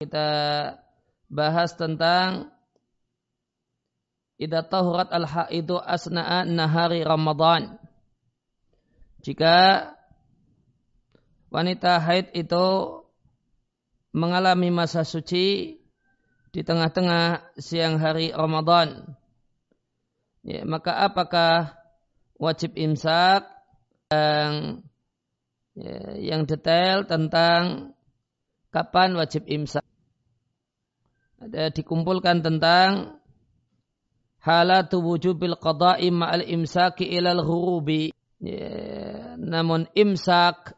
kita bahas tentang idza tahurat al haidu asna'a nahari Ramadan. Jika wanita haid itu mengalami masa suci di tengah-tengah siang hari Ramadan. Ya, maka apakah wajib imsak yang ya, yang detail tentang kapan wajib imsak? Ada dikumpulkan tentang halatu wujubil qada'i ma'al imsaki ilal ghurubi. Ya, namun imsak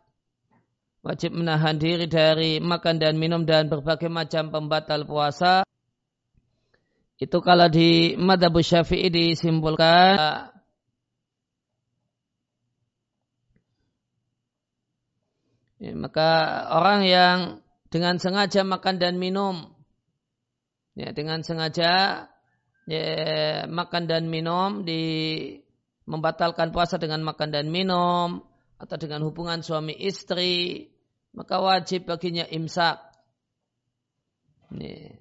wajib menahan diri dari makan dan minum dan berbagai macam pembatal puasa. Itu kalau di madhab syafi'i disimpulkan ya, maka orang yang dengan sengaja makan dan minum ya dengan sengaja ya, makan dan minum di membatalkan puasa dengan makan dan minum atau dengan hubungan suami istri maka wajib baginya imsak. Ini.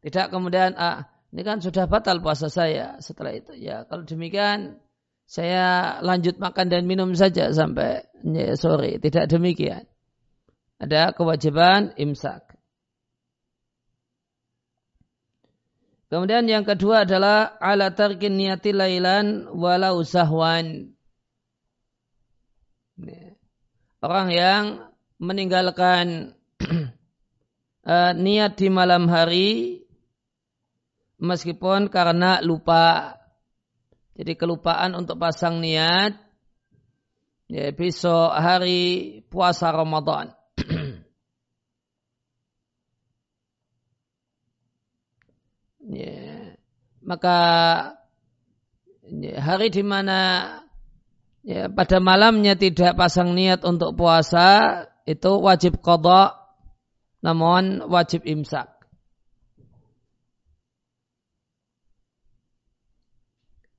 Tidak kemudian ah ini kan sudah batal puasa saya setelah itu. Ya kalau demikian saya lanjut makan dan minum saja sampai ya, sore. Tidak demikian. Ada kewajiban imsak. Kemudian yang kedua adalah ala tarkin niyati lailan walau sahwan. Orang yang meninggalkan uh, niat di malam hari meskipun karena lupa. Jadi kelupaan untuk pasang niat ya, besok hari puasa Ramadan. ya, maka hari di mana ya, pada malamnya tidak pasang niat untuk puasa itu wajib kodok namun wajib imsak.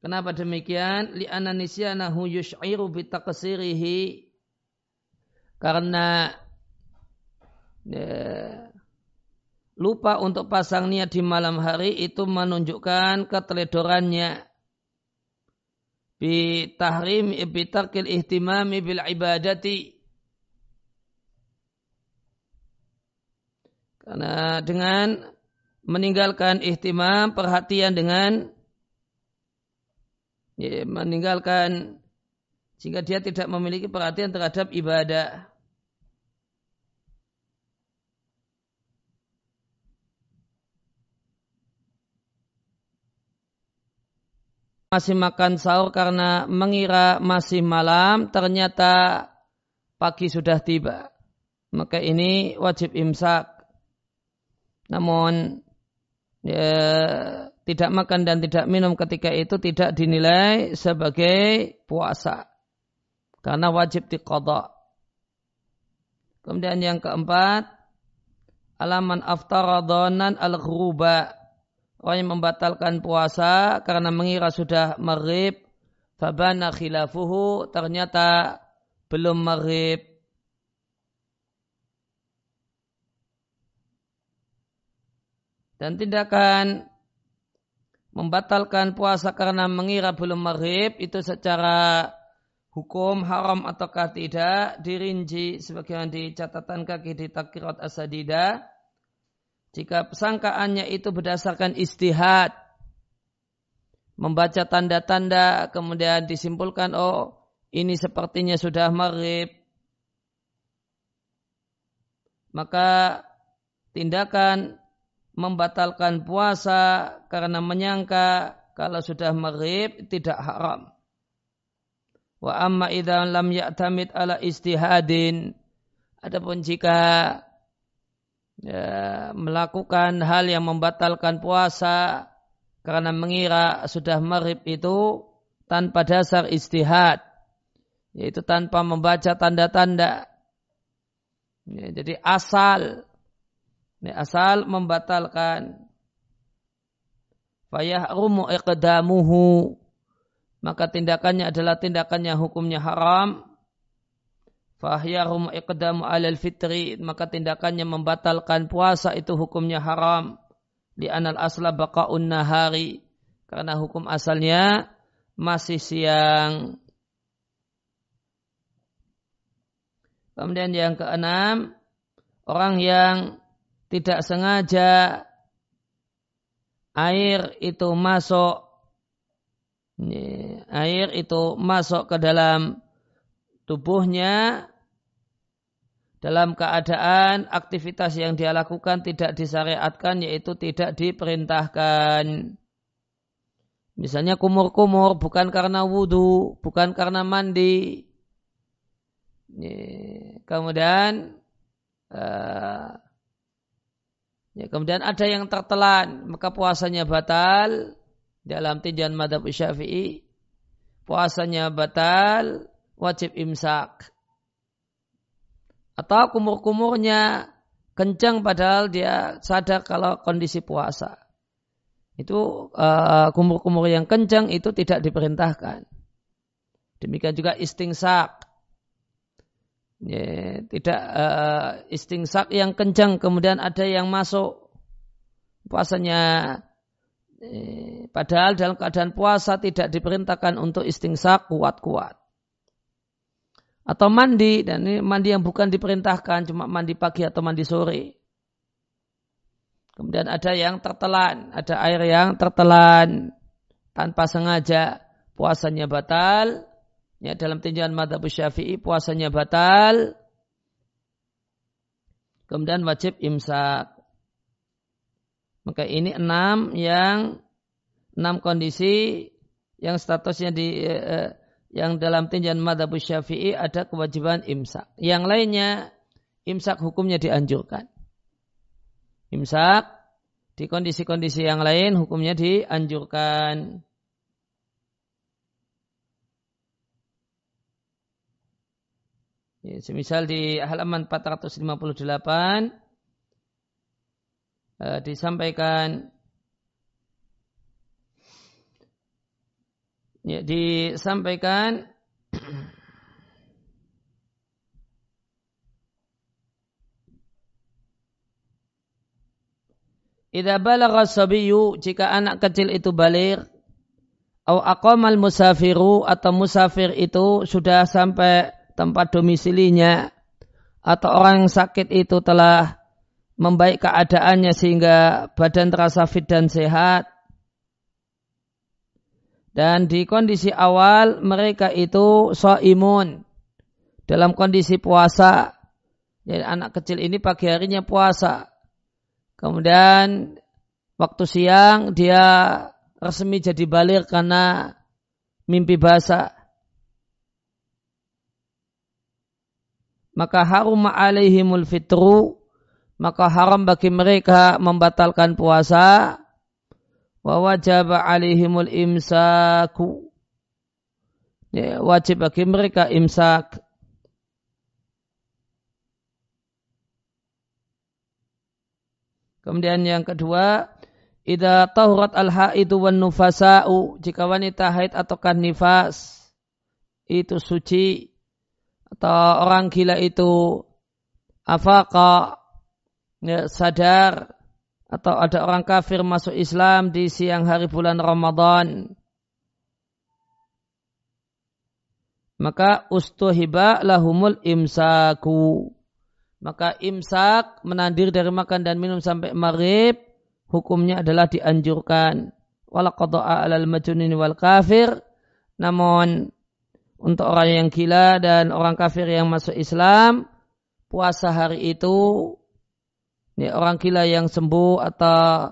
Kenapa demikian? Li'anna nisyanahu yush'iru bitaqsirihi karena ya, lupa untuk pasang niat di malam hari itu menunjukkan keteledorannya. Bi tahrim bi tarkil ihtimami bil ibadati. Karena dengan meninggalkan ihtimam perhatian dengan ya, meninggalkan sehingga dia tidak memiliki perhatian terhadap ibadah masih makan sahur karena mengira masih malam, ternyata pagi sudah tiba. Maka ini wajib imsak. Namun ya, tidak makan dan tidak minum ketika itu tidak dinilai sebagai puasa. Karena wajib dikodok. Kemudian yang keempat, alaman aftaradonan al-ghuruba orang yang membatalkan puasa karena mengira sudah maghrib fabana khilafuhu ternyata belum maghrib. Dan tindakan membatalkan puasa karena mengira belum maghrib itu secara hukum haram ataukah tidak dirinci sebagaimana di catatan kaki di takirat asadidah jika sangkaannya itu berdasarkan istihad, membaca tanda-tanda, kemudian disimpulkan, oh ini sepertinya sudah maghrib, maka tindakan membatalkan puasa karena menyangka kalau sudah maghrib tidak haram. Wa amma idan lam ya'tamid ala istihadin. Adapun jika ya, melakukan hal yang membatalkan puasa karena mengira sudah marib itu tanpa dasar istihad yaitu tanpa membaca tanda-tanda. Ya, jadi asal ini asal membatalkan. Rumu iqdamuhu maka tindakannya adalah tindakannya hukumnya haram fahyarum iqdamu alal fitri maka tindakannya membatalkan puasa itu hukumnya haram. Di anal asla baqaun nahari karena hukum asalnya masih siang. Kemudian yang keenam orang yang tidak sengaja air itu masuk air itu masuk ke dalam tubuhnya dalam keadaan aktivitas yang dia lakukan tidak disyariatkan yaitu tidak diperintahkan. Misalnya kumur-kumur bukan karena wudhu, bukan karena mandi. Kemudian uh, ya, kemudian ada yang tertelan maka puasanya batal dalam tinjauan madhab syafi'i puasanya batal wajib imsak atau kumur-kumurnya kencang padahal dia sadar kalau kondisi puasa. Itu uh, kumur-kumur yang kencang itu tidak diperintahkan. Demikian juga istingsak. Ya, tidak uh, istingsak yang kencang kemudian ada yang masuk puasanya eh, padahal dalam keadaan puasa tidak diperintahkan untuk istingsak kuat-kuat atau mandi dan ini mandi yang bukan diperintahkan cuma mandi pagi atau mandi sore. Kemudian ada yang tertelan, ada air yang tertelan tanpa sengaja puasanya batal. Ya, dalam tinjauan madhab syafi'i puasanya batal. Kemudian wajib imsak. Maka ini enam yang enam kondisi yang statusnya di eh, yang dalam tinjauan madhab syafi'i ada kewajiban imsak. Yang lainnya imsak hukumnya dianjurkan. Imsak di kondisi-kondisi yang lain hukumnya dianjurkan. Ya, semisal di halaman 458 eh, disampaikan ya, disampaikan. Idza balagha sabiyyu jika anak kecil itu balik atau aqamal musafiru atau musafir itu sudah sampai tempat domisilinya atau orang sakit itu telah membaik keadaannya sehingga badan terasa fit dan sehat dan di kondisi awal mereka itu so imun dalam kondisi puasa. Jadi anak kecil ini pagi harinya puasa. Kemudian waktu siang dia resmi jadi balik karena mimpi basah. Maka harum alaihimul fitru. Maka haram bagi mereka membatalkan puasa wa wajib alaihimul imsaku. Ya, wajib bagi mereka imsak. Kemudian yang kedua, idza tahurat al-haidu wan nufasa'u, jika wanita haid atau kan nifas itu suci. Atau orang gila itu afaka ya, sadar atau ada orang kafir masuk Islam di siang hari bulan Ramadan. Maka ustuhiba lahumul imsaku. Maka imsak menandir dari makan dan minum sampai maghrib hukumnya adalah dianjurkan. Wala qada'a alal majunin wal kafir. Namun untuk orang yang gila dan orang kafir yang masuk Islam puasa hari itu ya, orang gila yang sembuh atau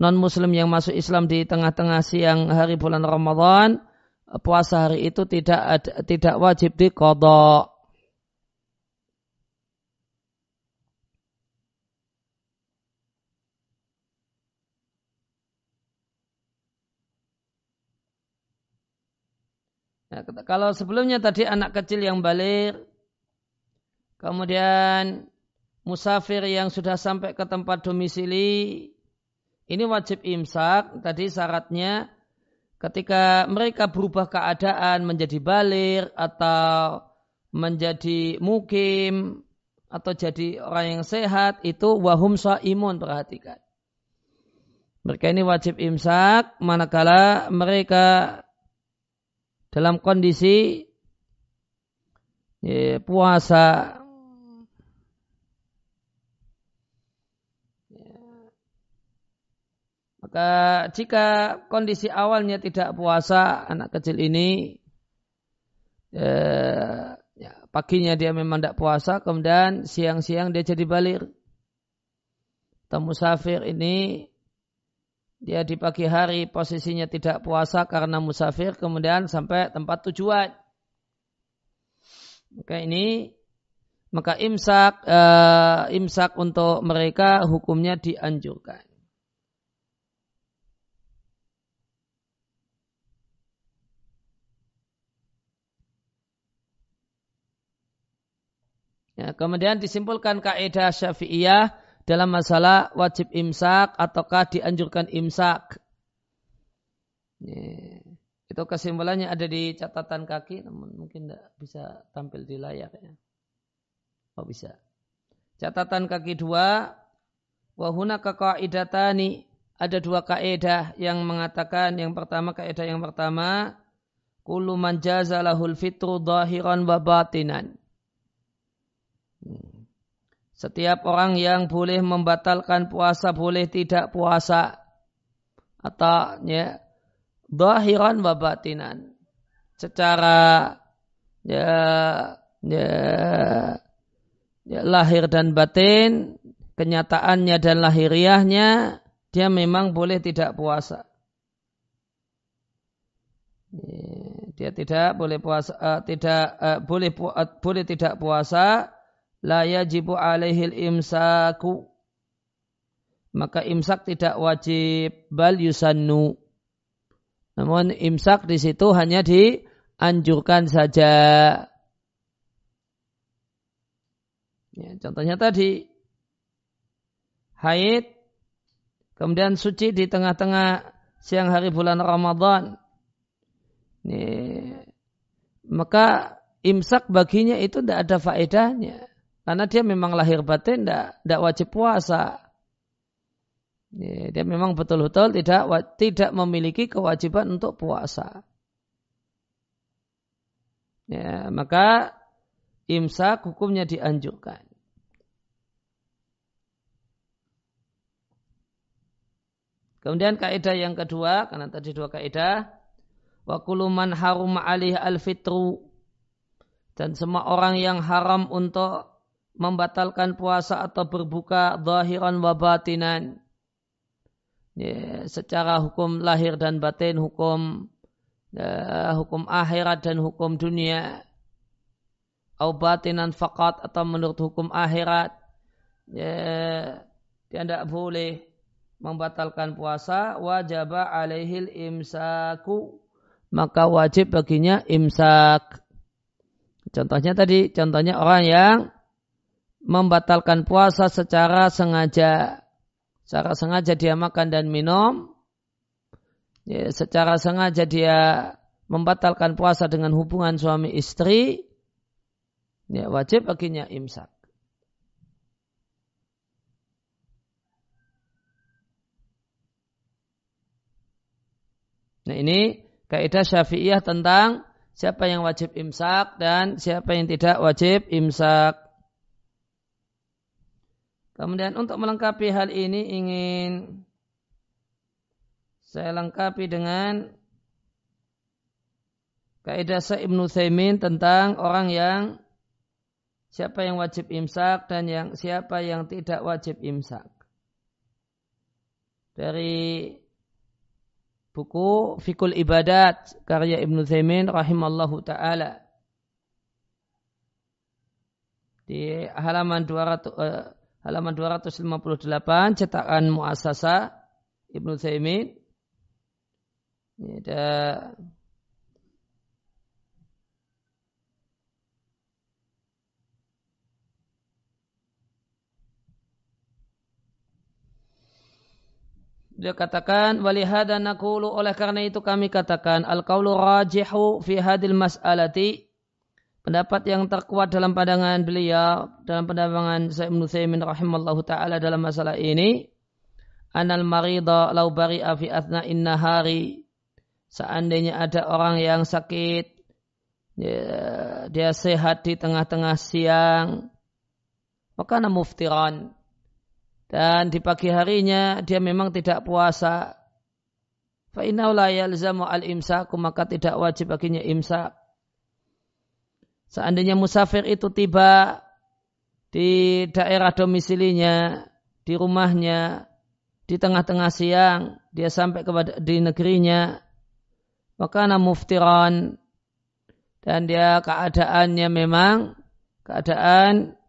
non muslim yang masuk Islam di tengah-tengah siang hari bulan Ramadan puasa hari itu tidak tidak wajib dikodok. Nah, kalau sebelumnya tadi anak kecil yang balik, kemudian musafir yang sudah sampai ke tempat domisili ini wajib imsak. Tadi syaratnya ketika mereka berubah keadaan menjadi balir atau menjadi mukim atau jadi orang yang sehat itu wahum imun perhatikan. Mereka ini wajib imsak manakala mereka dalam kondisi ya, puasa Maka jika kondisi awalnya tidak puasa, anak kecil ini eh, ya, paginya dia memang tidak puasa, kemudian siang-siang dia jadi balik. Atau musafir ini dia di pagi hari posisinya tidak puasa karena musafir, kemudian sampai tempat tujuan. Maka ini maka imsak uh, imsak untuk mereka hukumnya dianjurkan. Ya, kemudian disimpulkan kaidah syafi'iyah dalam masalah wajib imsak ataukah dianjurkan imsak. Ya, itu kesimpulannya ada di catatan kaki, namun mungkin tidak bisa tampil di layar ya. Oh bisa. Catatan kaki dua, wahuna kakaidatani ada dua kaidah yang mengatakan yang pertama kaidah yang pertama kullu man fitru dhahiran wa batinan setiap orang yang boleh membatalkan puasa boleh tidak puasa. Atau ya zahiran wa batinan. Secara ya, ya, ya lahir dan batin kenyataannya dan lahiriahnya dia memang boleh tidak puasa. Ya, dia tidak boleh puasa uh, tidak uh, boleh uh, boleh tidak puasa la yajibu alaihil imsaku. Maka imsak tidak wajib. Bal yusannu. Namun imsak di situ hanya dianjurkan saja. Ya, contohnya tadi. Haid kemudian suci di tengah-tengah siang hari bulan Ramadan. Ini, maka imsak baginya itu tidak ada faedahnya karena dia memang lahir batin tidak wajib puasa. Dia memang betul-betul tidak tidak memiliki kewajiban untuk puasa. Ya, maka imsak hukumnya dianjurkan. Kemudian kaidah yang kedua, karena tadi dua kaidah, wa kuluman harum alih al fitru dan semua orang yang haram untuk membatalkan puasa atau berbuka zahiran wa batinan. Ya, secara hukum lahir dan batin, hukum ya, hukum akhirat dan hukum dunia. Au batinan fakat atau menurut hukum akhirat. Ya, dia tidak boleh membatalkan puasa, wajib alaihil imsaku. Maka wajib baginya imsak. Contohnya tadi, contohnya orang yang membatalkan puasa secara sengaja. Secara sengaja dia makan dan minum. Ya, secara sengaja dia membatalkan puasa dengan hubungan suami istri. Ya, wajib baginya imsak. Nah ini kaidah syafi'iyah tentang siapa yang wajib imsak dan siapa yang tidak wajib imsak. Kemudian untuk melengkapi hal ini ingin saya lengkapi dengan kaidah Sa Ibnu Thaimin tentang orang yang siapa yang wajib imsak dan yang siapa yang tidak wajib imsak. Dari buku Fikul Ibadat karya Ibnu Thaimin rahimallahu taala. Di halaman 200 halaman 258 cetakan Muasasa Ibnu Taimin. Ini ada Dia katakan walihada naqulu oleh karena itu kami katakan al qaulu rajihu fi hadil mas'alati pendapat yang terkuat dalam pandangan beliau dalam pandangan Sa'id bin Utsaimin rahimallahu taala dalam masalah ini anal marida lau bari'a fi athna'in nahari. Seandainya ada orang yang sakit ya, dia sehat di tengah-tengah siang maka muftiran. Dan di pagi harinya dia memang tidak puasa. Fa la yalzamu al imsaku maka tidak wajib baginya imsak seandainya musafir itu tiba di daerah domisilinya di rumahnya di tengah-tengah siang dia sampai kepada di negerinya maka muftiran dan dia keadaannya memang keadaan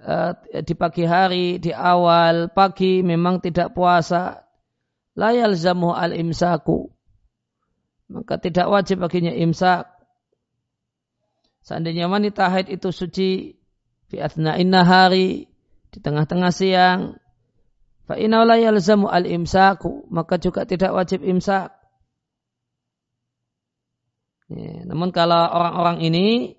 uh, di pagi hari di awal pagi memang tidak puasa. Layal zamu al imsaku. Maka tidak wajib baginya imsak seandainya wanita haid itu suci fi inna hari di tengah-tengah siang Fa la yalzamu al imsaku maka juga tidak wajib imsak. Ya, namun kalau orang-orang ini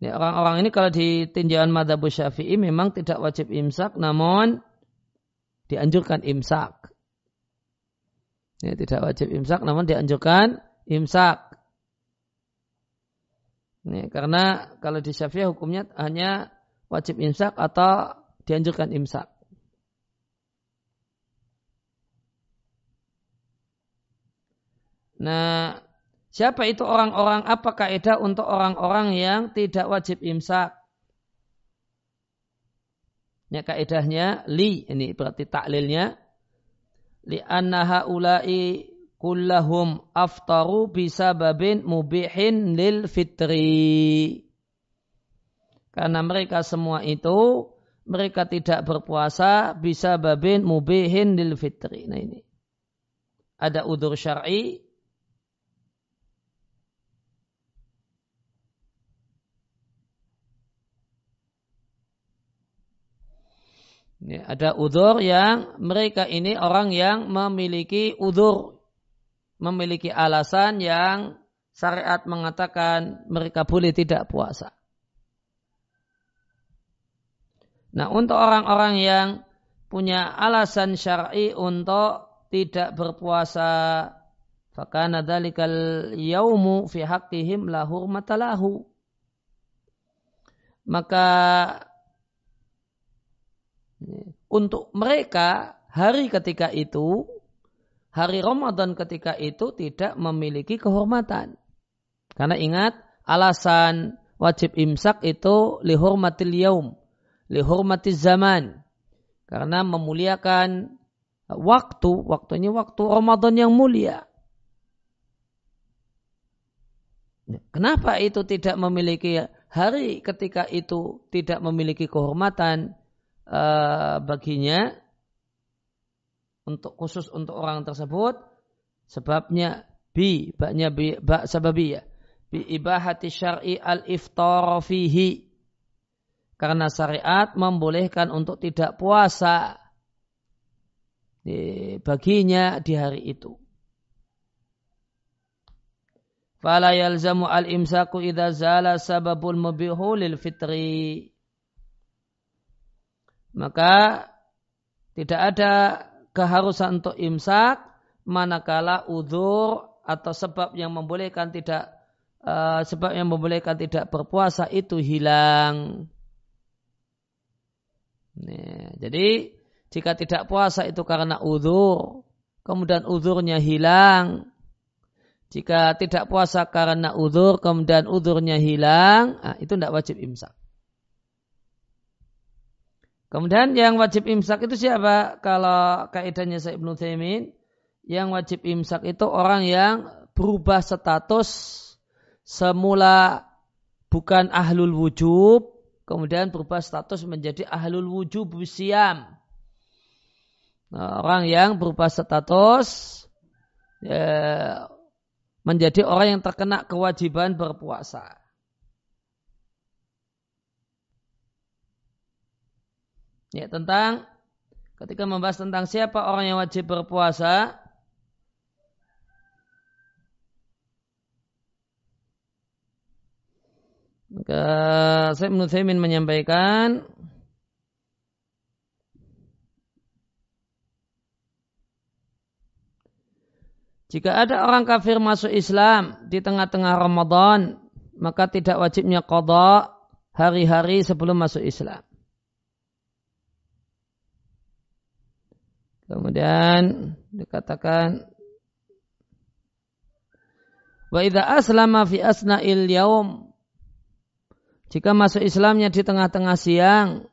ya, orang-orang ini kalau di tinjauan madhab syafi'i memang tidak wajib imsak namun dianjurkan imsak. Ya, tidak wajib imsak namun dianjurkan imsak. Ini, karena kalau di Syafi'i hukumnya hanya wajib imsak atau dianjurkan imsak. Nah, siapa itu orang-orang? Apa kaidah untuk orang-orang yang tidak wajib imsak? Ya kaidahnya li ini berarti taklilnya li anna haula'i kullahum aftaru bisa babin mubihin lil fitri. Karena mereka semua itu mereka tidak berpuasa bisa babin mubihin lil fitri. Nah ini. Ada udur syar'i Ya, ada udur yang mereka ini orang yang memiliki udur memiliki alasan yang syariat mengatakan mereka boleh tidak puasa. Nah, untuk orang-orang yang punya alasan syar'i untuk tidak berpuasa, fakana dalikal yaumu fi haqqihim la hurmatalahu. Maka untuk mereka hari ketika itu hari Ramadan ketika itu tidak memiliki kehormatan. Karena ingat, alasan wajib imsak itu lihormatil yaum, lihormatil zaman. Karena memuliakan waktu, waktunya waktu Ramadan yang mulia. Kenapa itu tidak memiliki hari ketika itu tidak memiliki kehormatan uh, baginya? untuk khusus untuk orang tersebut sebabnya bi baknya bi bak sababiyah bi ibahati syar'i al iftar fihi karena syariat membolehkan untuk tidak puasa baginya di hari itu. Fala yalzamu al imsaku idza zala sababul mubihu lil fitri. Maka tidak ada keharusan untuk imsak manakala udur atau sebab yang membolehkan tidak uh, sebab yang membolehkan tidak berpuasa itu hilang. Nih, jadi jika tidak puasa itu karena udur, kemudian udurnya hilang. Jika tidak puasa karena udur, kemudian udurnya hilang, nah, itu tidak wajib imsak. Kemudian yang wajib imsak itu siapa? Kalau kaidahnya saya Ibnu Taimin, yang wajib imsak itu orang yang berubah status semula bukan ahlul wujub, kemudian berubah status menjadi ahlul wujub siam. Nah, orang yang berubah status ya, menjadi orang yang terkena kewajiban berpuasa. Ya, tentang ketika membahas tentang siapa orang yang wajib berpuasa maka saya menurut saya menyampaikan Jika ada orang kafir masuk Islam di tengah-tengah Ramadan, maka tidak wajibnya kodok hari-hari sebelum masuk Islam. Kemudian dikatakan Wa idza aslama fi asna'il yaum jika masuk Islamnya di tengah-tengah siang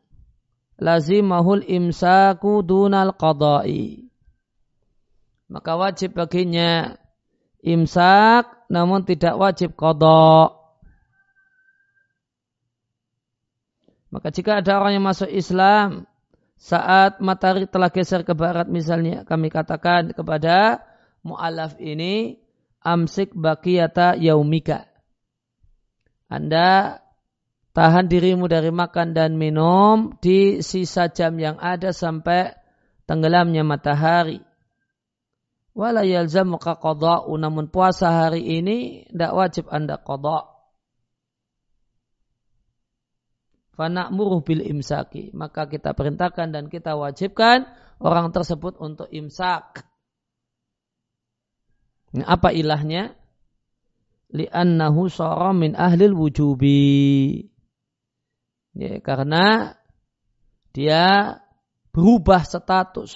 lazimahul imsaku dunal qada'i. Maka wajib baginya imsak namun tidak wajib qada. Maka jika ada orang yang masuk Islam saat matahari telah geser ke barat misalnya kami katakan kepada mu'alaf ini amsik bakiyata yaumika. Anda tahan dirimu dari makan dan minum di sisa jam yang ada sampai tenggelamnya matahari. Wala yalzamuka qada'u namun puasa hari ini tidak wajib Anda qada'. Fana'muruh bil imsaki. Maka kita perintahkan dan kita wajibkan orang tersebut untuk imsak. Apa ilahnya? Li'annahu sara min ahlil wujubi. Ya, karena dia berubah status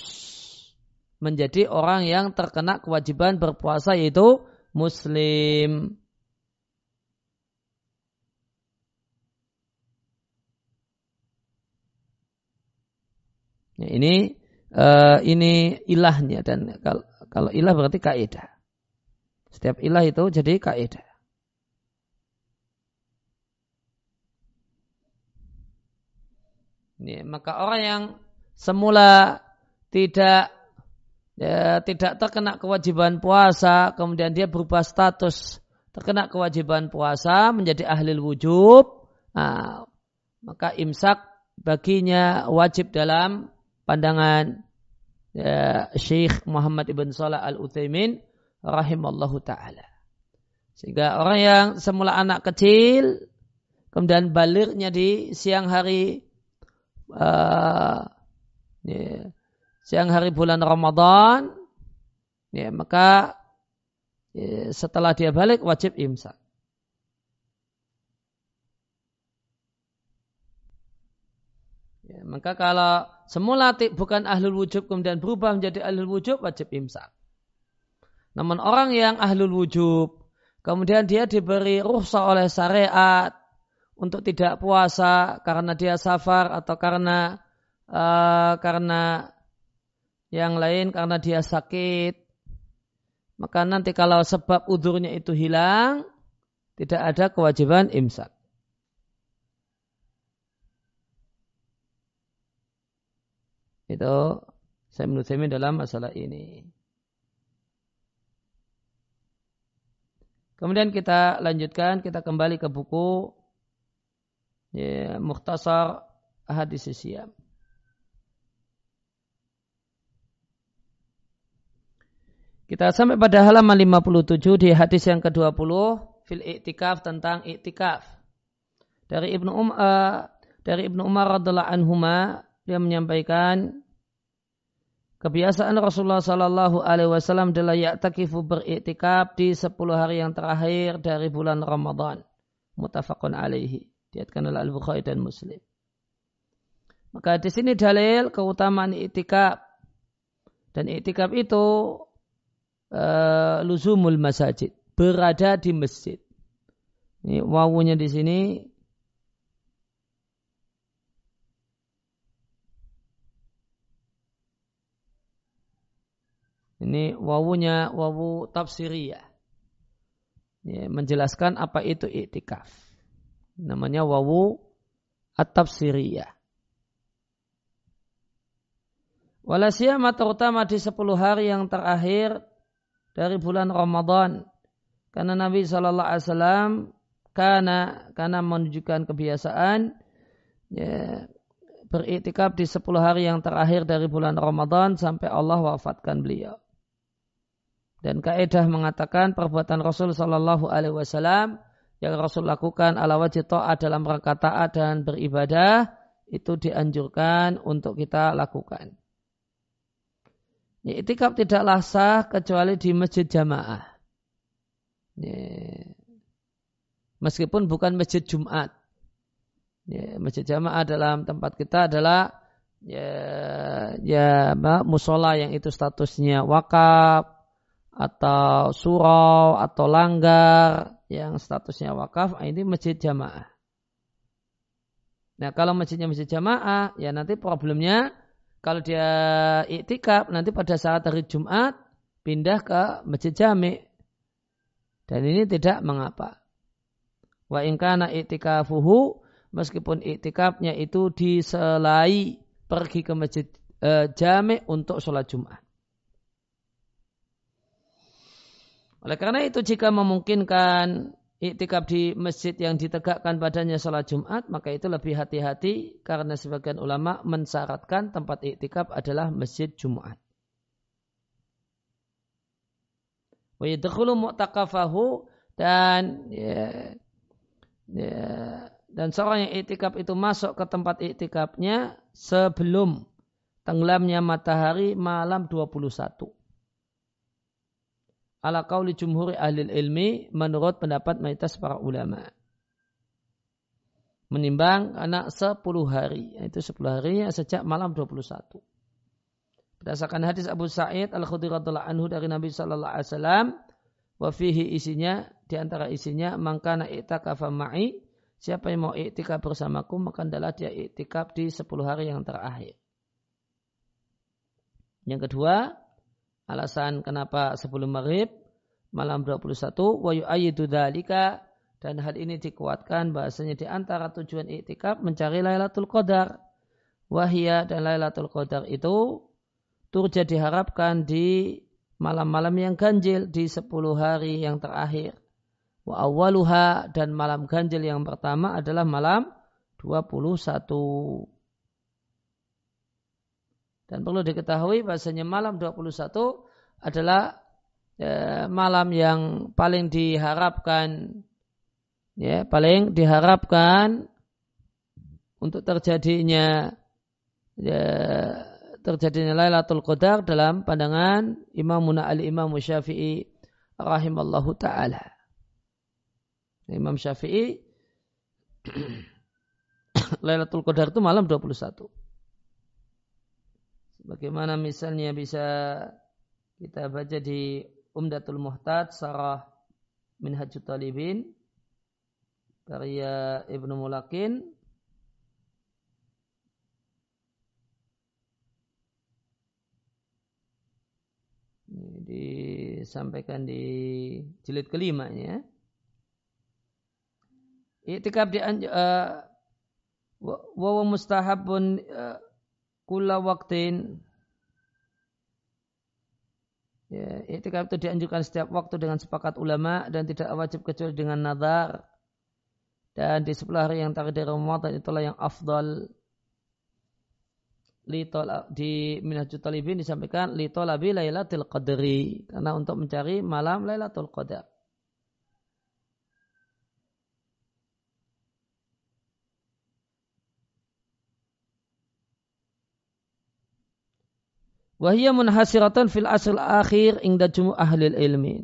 menjadi orang yang terkena kewajiban berpuasa yaitu muslim. Ya, ini uh, ini ilahnya dan kalau, kalau ilah berarti kaidah. Setiap ilah itu jadi kaidah. Ya, maka orang yang semula tidak ya, tidak terkena kewajiban puasa, kemudian dia berubah status terkena kewajiban puasa menjadi ahli wujub, nah, maka imsak baginya wajib dalam pandangan ya, Syekh Muhammad ibn Salah al Utsaimin rahimallahu taala. Sehingga orang yang semula anak kecil kemudian baliknya di siang hari uh, ya, siang hari bulan Ramadan ya maka ya, setelah dia balik wajib imsak. Ya, maka kalau semula bukan ahlul wujub kemudian berubah menjadi ahlul wujub wajib imsak. Namun orang yang ahlul wujub kemudian dia diberi ruhsah oleh syariat untuk tidak puasa karena dia safar atau karena uh, karena yang lain karena dia sakit maka nanti kalau sebab udurnya itu hilang tidak ada kewajiban imsak. Itu saya menurut dalam masalah ini. Kemudian kita lanjutkan, kita kembali ke buku ya, Mukhtasar Hadis Siam. Kita sampai pada halaman 57 di hadis yang ke-20 fil iktikaf tentang iktikaf. Dari Ibnu Umar uh, dari Ibnu Umar radhiallahu anhuma dia menyampaikan Kebiasaan Rasulullah Sallallahu Alaihi Wasallam adalah ya'takifu beriktikaf di 10 hari yang terakhir dari bulan Ramadan. Mutafakun alaihi. Diatkan oleh Al-Bukhari dan Muslim. Maka di sini dalil keutamaan iktikaf. Dan iktikaf itu uh, luzumul masajid. Berada di masjid. Ini wawunya di sini Ini wawunya wawu tafsiriyah. Ya, menjelaskan apa itu iktikaf. Namanya wawu at-tafsiriyah. Walasiyama terutama di 10 hari yang terakhir dari bulan Ramadan. Karena Nabi Wasallam karena karena menunjukkan kebiasaan ya, beriktikaf di 10 hari yang terakhir dari bulan Ramadan sampai Allah wafatkan beliau. Dan kaidah mengatakan perbuatan Rasul Shallallahu Alaihi Wasallam yang Rasul lakukan ala wajib ta'at dalam rangka taat dan beribadah itu dianjurkan untuk kita lakukan. Ya, itikaf tidaklah sah kecuali di masjid jamaah. Ya. Meskipun bukan masjid Jumat. Ya, masjid jamaah dalam tempat kita adalah ya, ya musola yang itu statusnya wakaf atau surau atau langgar yang statusnya wakaf ah, ini masjid jamaah. Nah kalau masjidnya masjid jamaah ya nanti problemnya kalau dia iktikaf nanti pada saat hari Jumat pindah ke masjid jami dan ini tidak mengapa. Wa ingkana iktikafuhu meskipun iktikafnya itu diselai pergi ke masjid e, jami untuk sholat Jumat. Oleh karena itu jika memungkinkan iktikaf di masjid yang ditegakkan badannya sholat Jumat, maka itu lebih hati-hati karena sebagian ulama mensyaratkan tempat iktikaf adalah masjid Jumat. Wa yadkhulu dan ya, ya, dan seorang yang iktikaf itu masuk ke tempat iktikafnya sebelum tenggelamnya matahari malam 21 ala kauli jumhuri ahli ilmi menurut pendapat mayoritas para ulama. Menimbang anak 10 hari, yaitu 10 harinya sejak malam 21. Berdasarkan hadis Abu Sa'id Al-Khudri anhu dari Nabi sallallahu alaihi wasallam, wa fihi isinya di antara isinya mangkana i'tikafa ma'i siapa yang mau i'tikaf bersamaku maka adalah dia i'tikaf di 10 hari yang terakhir. Yang kedua, Alasan kenapa sebelum maghrib malam 21 wa yu'ayyidu dzalika dan hal ini dikuatkan bahasanya di antara tujuan iktikaf mencari Lailatul Qadar. Wahia dan Lailatul Qadar itu turja diharapkan di malam-malam yang ganjil di 10 hari yang terakhir. Wa awaluha dan malam ganjil yang pertama adalah malam 21. Dan perlu diketahui bahasanya malam 21 adalah ya, malam yang paling diharapkan ya paling diharapkan untuk terjadinya ya, terjadinya Lailatul Qadar dalam pandangan Imam Muna Ali Imam Syafi'i rahimallahu taala. Imam Syafi'i Lailatul Qadar itu malam 21. Bagaimana misalnya bisa kita baca di Umdatul Muhtad Sarah Minhajut Talibin karya Ibnu Mulakin disampaikan di jilid kelimanya. Iktikaf di uh, wa mustahabun uh, kula waktin Ya, itikaf itu dianjurkan setiap waktu dengan sepakat ulama dan tidak wajib kecuali dengan nazar. Dan di sebelah hari yang terakhir Ramadan itulah yang afdal. Di Minhajul Talibin disampaikan li tolabi lailatul qadri. Karena untuk mencari malam lailatul qadar. Wahia munhasiratan fil asr akhir ingda jumu ahli ilmi.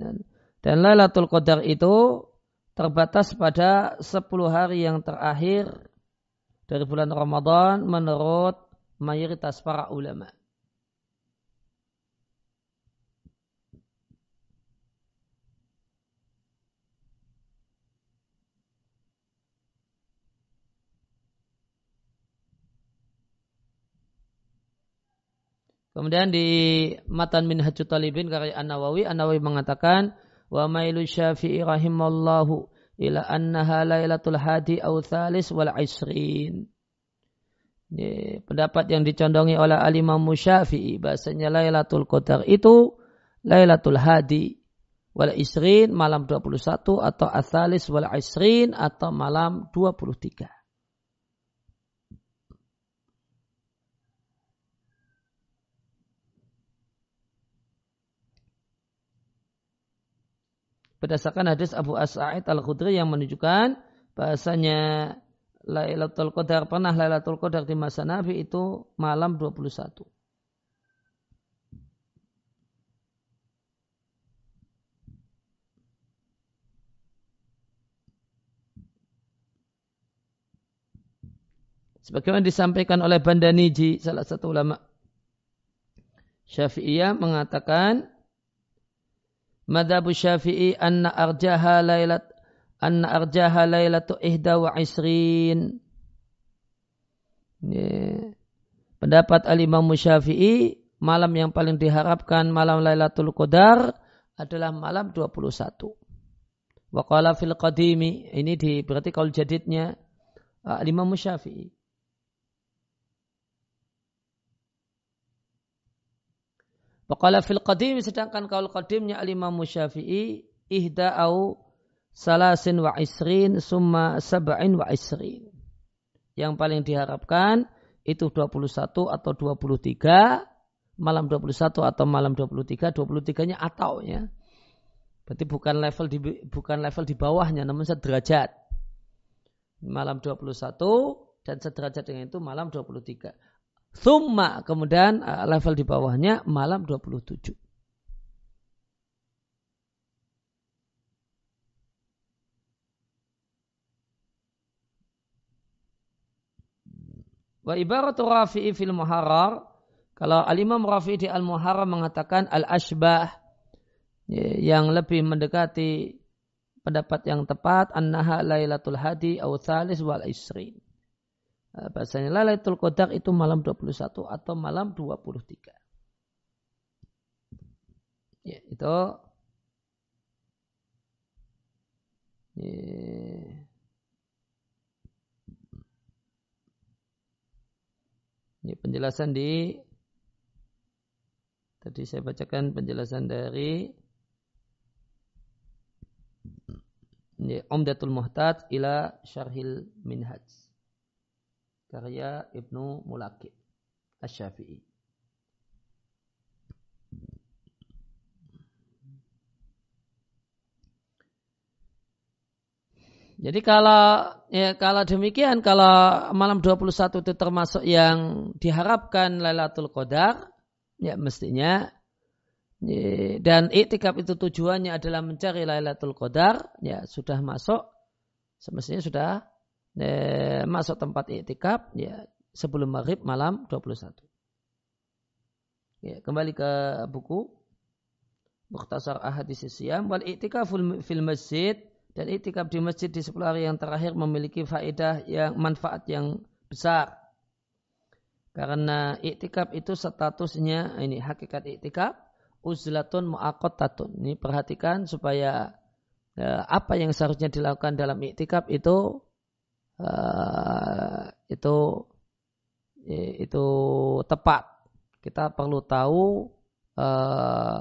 Dan Lailatul Qadar itu terbatas pada 10 hari yang terakhir dari bulan Ramadan menurut mayoritas para ulama. Kemudian di Matan Minhajut Talibin karya An-Nawawi, An-Nawawi mengatakan wa mailu Syafi'i rahimallahu ila annaha lailatul hadi au thalis wal isrin. Ini pendapat yang dicondongi oleh Al-Imam Syafi'i bahasanya Lailatul Qadar itu Lailatul Hadi wal isrin malam 21 atau athalis wal isrin atau malam 23. Berdasarkan hadis Abu As'id Al-Khudri yang menunjukkan bahasanya Lailatul Qadar pernah Lailatul Qadar di masa Nabi itu malam 21. Sebagaimana disampaikan oleh Bandaniji, salah satu ulama Syafi'iyah mengatakan Madhabu Syafi'i anna arjaha lailat anna arjaha lailatu ihda wa isrin. Pendapat al-Imam Syafi'i malam yang paling diharapkan malam Lailatul Qadar adalah malam 21. Wa qala fil qadimi ini di berarti kalau jadidnya al-Imam Syafi'i. Waqala fil qadim sedangkan kaul qadimnya al-Imam Syafi'i ihda au salasin wa isrin summa sab'in wa isrin. Yang paling diharapkan itu 21 atau 23 malam 21 atau malam 23 23-nya atau ya. Berarti bukan level di bukan level di bawahnya namun sederajat. Malam 21 dan sederajat dengan itu malam 23. Thumma kemudian uh, level di bawahnya malam 27. Wa ibaratu Rafi'i fil Muharrar kalau Al-Imam Rafi'i di Al-Muharrar mengatakan al-asbah yang lebih mendekati pendapat yang tepat annaha lailatul hadi au thalis wal isrin. Eh, bahasanya Lailatul Qadar itu malam 21 atau malam 23. Ya, itu ya. Ini penjelasan di tadi saya bacakan penjelasan dari ini Umdatul Muhtad ila Syarhil Minhaj karya Ibnu Mulakib Asy-Syafi'i. Jadi kalau ya kalau demikian kalau malam 21 itu termasuk yang diharapkan Lailatul Qadar ya mestinya ya, dan iktikaf itu tujuannya adalah mencari Lailatul Qadar ya sudah masuk semestinya sudah eh, masuk tempat iktikaf ya sebelum maghrib malam 21. Ya, kembali ke buku Mukhtasar Ahadis Siyam wal iktikaf fil masjid dan iktikaf di masjid di 10 hari yang terakhir memiliki faedah yang manfaat yang besar. Karena iktikaf itu statusnya ini hakikat iktikaf uzlatun muaqqatatun. Ini perhatikan supaya ya, apa yang seharusnya dilakukan dalam iktikaf itu uh, itu itu tepat. Kita perlu tahu uh,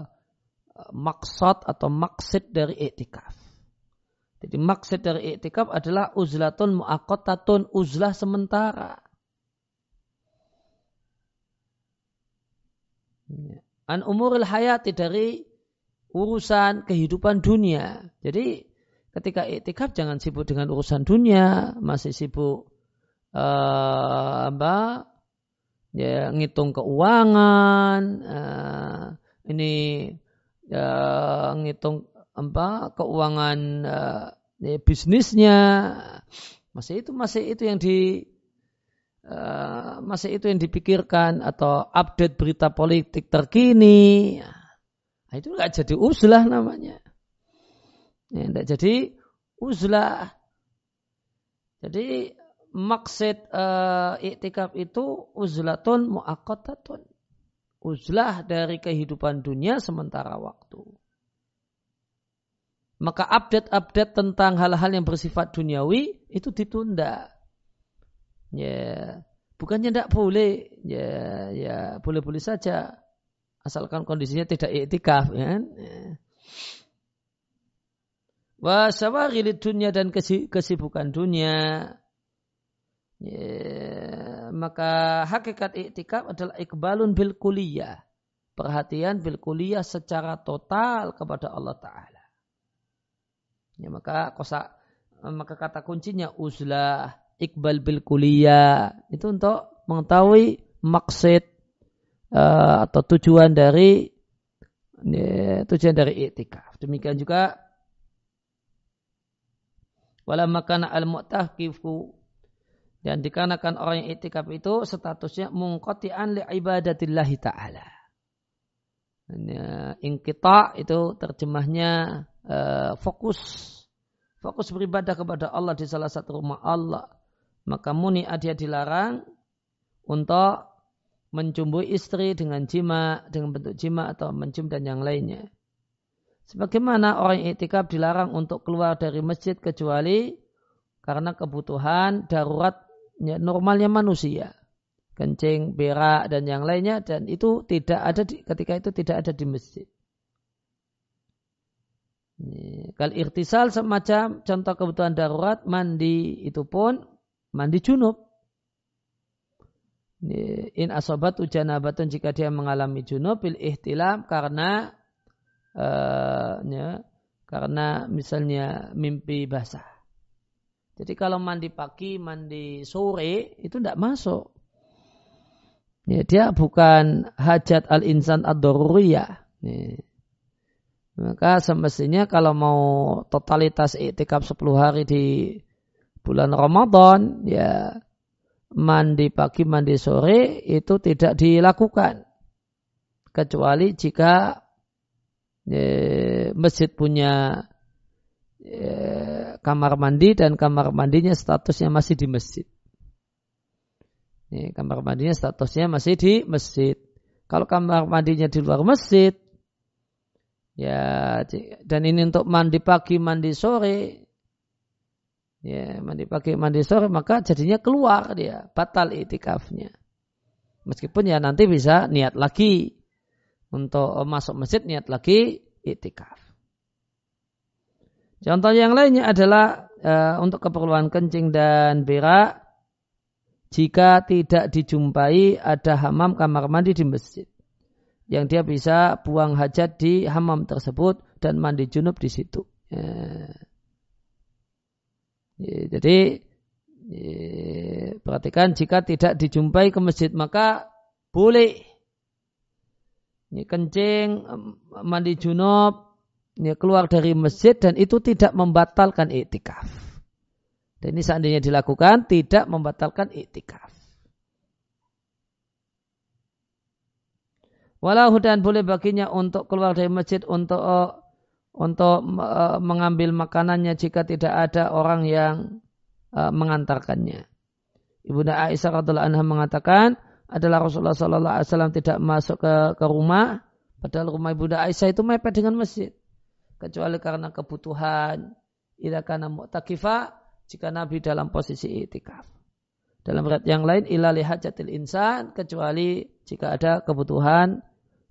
maksud atau maksud dari iktikaf. Jadi maksud dari iktikaf adalah uzlatun mu'akotatun uzlah sementara. An umuril hayati dari urusan kehidupan dunia. Jadi ketika iktikaf jangan sibuk dengan urusan dunia, masih sibuk uh, apa? Ya, ngitung keuangan, uh, ini uh, ngitung apa keuangan uh, ya, bisnisnya masih itu masih itu yang di uh, masih itu yang dipikirkan atau update berita politik terkini nah, itu nggak jadi uslah namanya Ya, tidak jadi uzlah. Jadi maksud uh, iktikaf itu uzlatun muaqqatatun. Uzlah dari kehidupan dunia sementara waktu. Maka update-update tentang hal-hal yang bersifat duniawi itu ditunda. Ya, bukannya tidak boleh, ya, ya boleh-boleh saja, asalkan kondisinya tidak iktikaf, ya. ya wa sawaghilid dunia dan kesibukan dunia. Ya, maka hakikat iktikaf adalah ikbalun bil kuliah. Perhatian bil kuliah secara total kepada Allah Ta'ala. Ya, maka kosa maka kata kuncinya uzlah ikbal bil kuliah. Itu untuk mengetahui maksud uh, atau tujuan dari ya, tujuan dari iktikaf. Demikian juga wala makana al mu'takifu dan dikarenakan orang yang itikaf itu statusnya mungkotian li ibadatillahi ta'ala. Ingkita itu terjemahnya uh, fokus. Fokus beribadah kepada Allah di salah satu rumah Allah. Maka muni dia dilarang untuk mencumbui istri dengan jima, dengan bentuk jima atau mencium dan yang lainnya. Sebagaimana orang yang itikaf dilarang untuk keluar dari masjid kecuali karena kebutuhan darurat ya, normalnya manusia kencing, berak dan yang lainnya dan itu tidak ada di, ketika itu tidak ada di masjid. Kalau irtisal semacam contoh kebutuhan darurat mandi itu pun mandi junub. In asobat ujanabatun jika dia mengalami junub bil ihtilam karena uh, ya, karena misalnya mimpi basah. Jadi kalau mandi pagi, mandi sore itu tidak masuk. Ya, dia bukan hajat al-insan ad-daruriyah. Ya. Maka semestinya kalau mau totalitas iktikaf 10 hari di bulan Ramadan, ya mandi pagi, mandi sore itu tidak dilakukan. Kecuali jika ya, masjid punya ya, kamar mandi dan kamar mandinya statusnya masih di masjid. Kamar mandinya statusnya masih di masjid. Kalau kamar mandinya di luar masjid, ya dan ini untuk mandi pagi, mandi sore, ya mandi pagi, mandi sore, maka jadinya keluar dia, batal itikafnya. Meskipun ya nanti bisa niat lagi untuk masuk masjid, niat lagi itikaf. Contoh yang lainnya adalah uh, untuk keperluan kencing dan berak jika tidak dijumpai ada hamam kamar mandi di masjid yang dia bisa buang hajat di hamam tersebut dan mandi junub di situ. Ya, jadi ya, perhatikan jika tidak dijumpai ke masjid maka boleh ini kencing mandi junub ini keluar dari masjid dan itu tidak membatalkan iktikaf. Dan ini seandainya dilakukan tidak membatalkan iktikaf. Walau dan boleh baginya untuk keluar dari masjid untuk untuk uh, mengambil makanannya jika tidak ada orang yang uh, mengantarkannya. Ibunda Aisyah radhiallahu anha mengatakan adalah Rasulullah sallallahu alaihi wasallam tidak masuk ke ke rumah padahal rumah Ibunda Aisyah itu mepet dengan masjid kecuali karena kebutuhan ila kana mu'takifa jika Nabi dalam posisi itikaf. Dalam riwayat yang lain ila lihajatil insan kecuali jika ada kebutuhan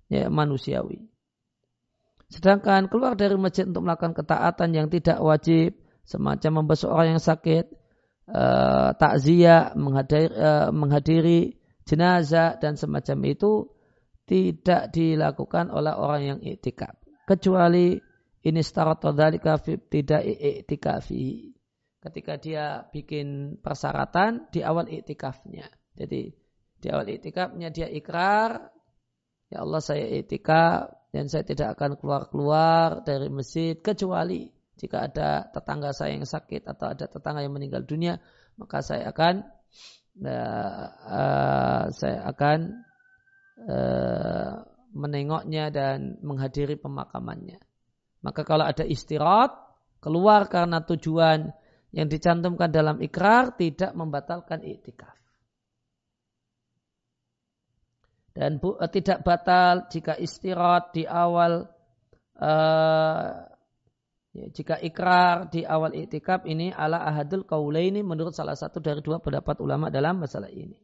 ya, manusiawi. Sedangkan keluar dari masjid untuk melakukan ketaatan yang tidak wajib semacam membesuk orang yang sakit, uh, takziah, menghadiri, uh, menghadiri jenazah dan semacam itu tidak dilakukan oleh orang yang itikaf kecuali ini fi tidak i'tikafi. Ketika dia bikin persyaratan di awal i'tikafnya. Jadi di awal i'tikafnya dia ikrar, ya Allah saya i'tikaf dan saya tidak akan keluar-keluar dari masjid kecuali jika ada tetangga saya yang sakit atau ada tetangga yang meninggal dunia, maka saya akan uh, uh, saya akan uh, menengoknya dan menghadiri pemakamannya. Maka kalau ada istirahat, keluar karena tujuan yang dicantumkan dalam ikrar tidak membatalkan iktikaf. Dan bu, eh, tidak batal jika istirahat di awal ya, jika ikrar di awal iktikaf ini ala ahadul kaulaini menurut salah satu dari dua pendapat ulama dalam masalah ini.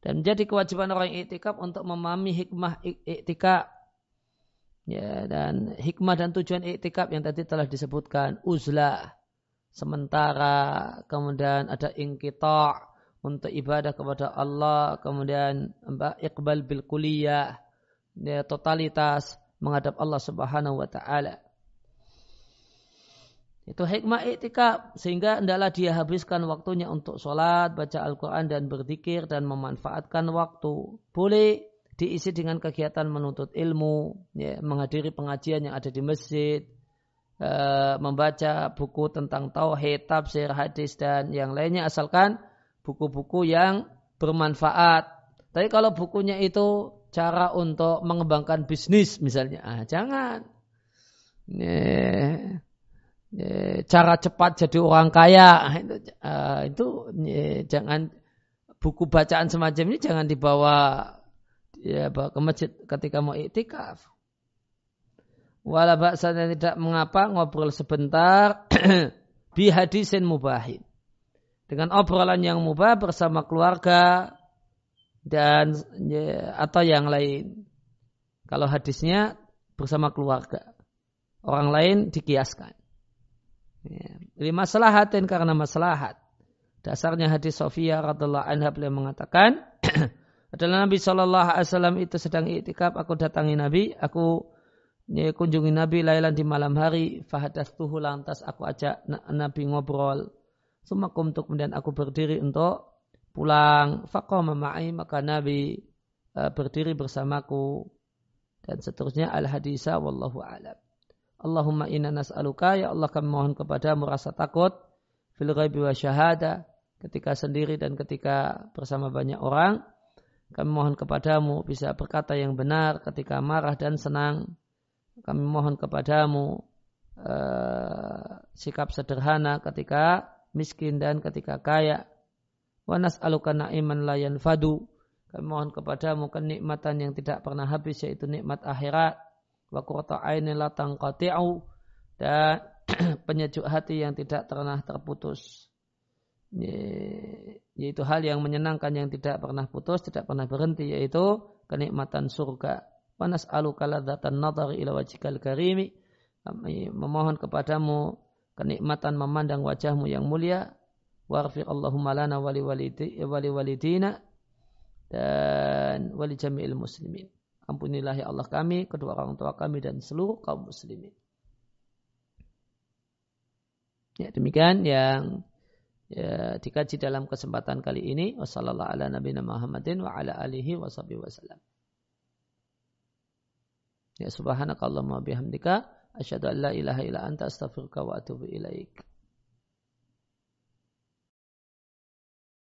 Dan menjadi kewajiban orang iktikaf untuk memahami hikmah iktikaf Ya, dan hikmah dan tujuan iktikaf yang tadi telah disebutkan. Uzlah sementara kemudian ada ingkita untuk ibadah kepada Allah kemudian mbak iqbal bil kuliah ya, totalitas menghadap Allah Subhanahu wa taala Itu hikmah iktikaf sehingga hendaklah dia habiskan waktunya untuk sholat, baca Al-Quran dan berzikir dan memanfaatkan waktu. Boleh diisi dengan kegiatan menuntut ilmu, ya, menghadiri pengajian yang ada di masjid, e, membaca buku tentang tauhid, tafsir, hadis dan yang lainnya asalkan buku-buku yang bermanfaat. Tapi kalau bukunya itu cara untuk mengembangkan bisnis misalnya, ah, jangan. Ya, cara cepat jadi orang kaya itu, uh, itu jangan buku bacaan semacam ini jangan dibawa ya ke masjid ketika mau iktikaf. Wala baksa tidak mengapa ngobrol sebentar bi hadisin mubahin. Dengan obrolan yang mubah bersama keluarga dan ya, atau yang lain. Kalau hadisnya bersama keluarga. Orang lain dikiaskan. Ya. Maslahatin karena maslahat. Dasarnya hadis Sofia radhiallahu anha beliau mengatakan adalah Nabi Shallallahu Alaihi Wasallam itu sedang itikaf. Aku datangi Nabi, aku ya, kunjungi Nabi lailan di malam hari. Fahadas tuhu lantas aku ajak Nabi ngobrol. Semua untuk kemudian aku berdiri untuk pulang. Fakoh mema'i maka Nabi uh, berdiri bersamaku dan seterusnya al hadisah wallahu alam. Allahumma inna nas'aluka ya Allah kami mohon kepadamu rasa takut fil ghaibi wa syahada ketika sendiri dan ketika bersama banyak orang. Kami mohon kepadamu bisa berkata yang benar ketika marah dan senang. Kami mohon kepadamu uh, sikap sederhana ketika miskin dan ketika kaya. Wa nas'aluka na'iman la yanfadu. Kami mohon kepadamu kenikmatan yang tidak pernah habis yaitu nikmat akhirat wa qurrata ainin la tanqati'u. Dan penyejuk hati yang tidak pernah terputus. Yaitu hal yang menyenangkan yang tidak pernah putus, tidak pernah berhenti yaitu kenikmatan surga. Panas alu kaladzatan nadar ila wajikal karimi. Memohon kepadamu kenikmatan memandang wajahmu yang mulia. Warfiq Allahumma lana wali walidina. Dan wali jami'il muslimin. Ampunilah ya Allah kami, kedua orang tua kami dan seluruh kaum muslimin. Ya, demikian yang ya, dikaji dalam kesempatan kali ini. Wassalamualaikum warahmatullahi wabarakatuh. Ya subhanakallahumma bihamdika asyhadu an la ilaha illa anta astaghfiruka wa atubu ilaik.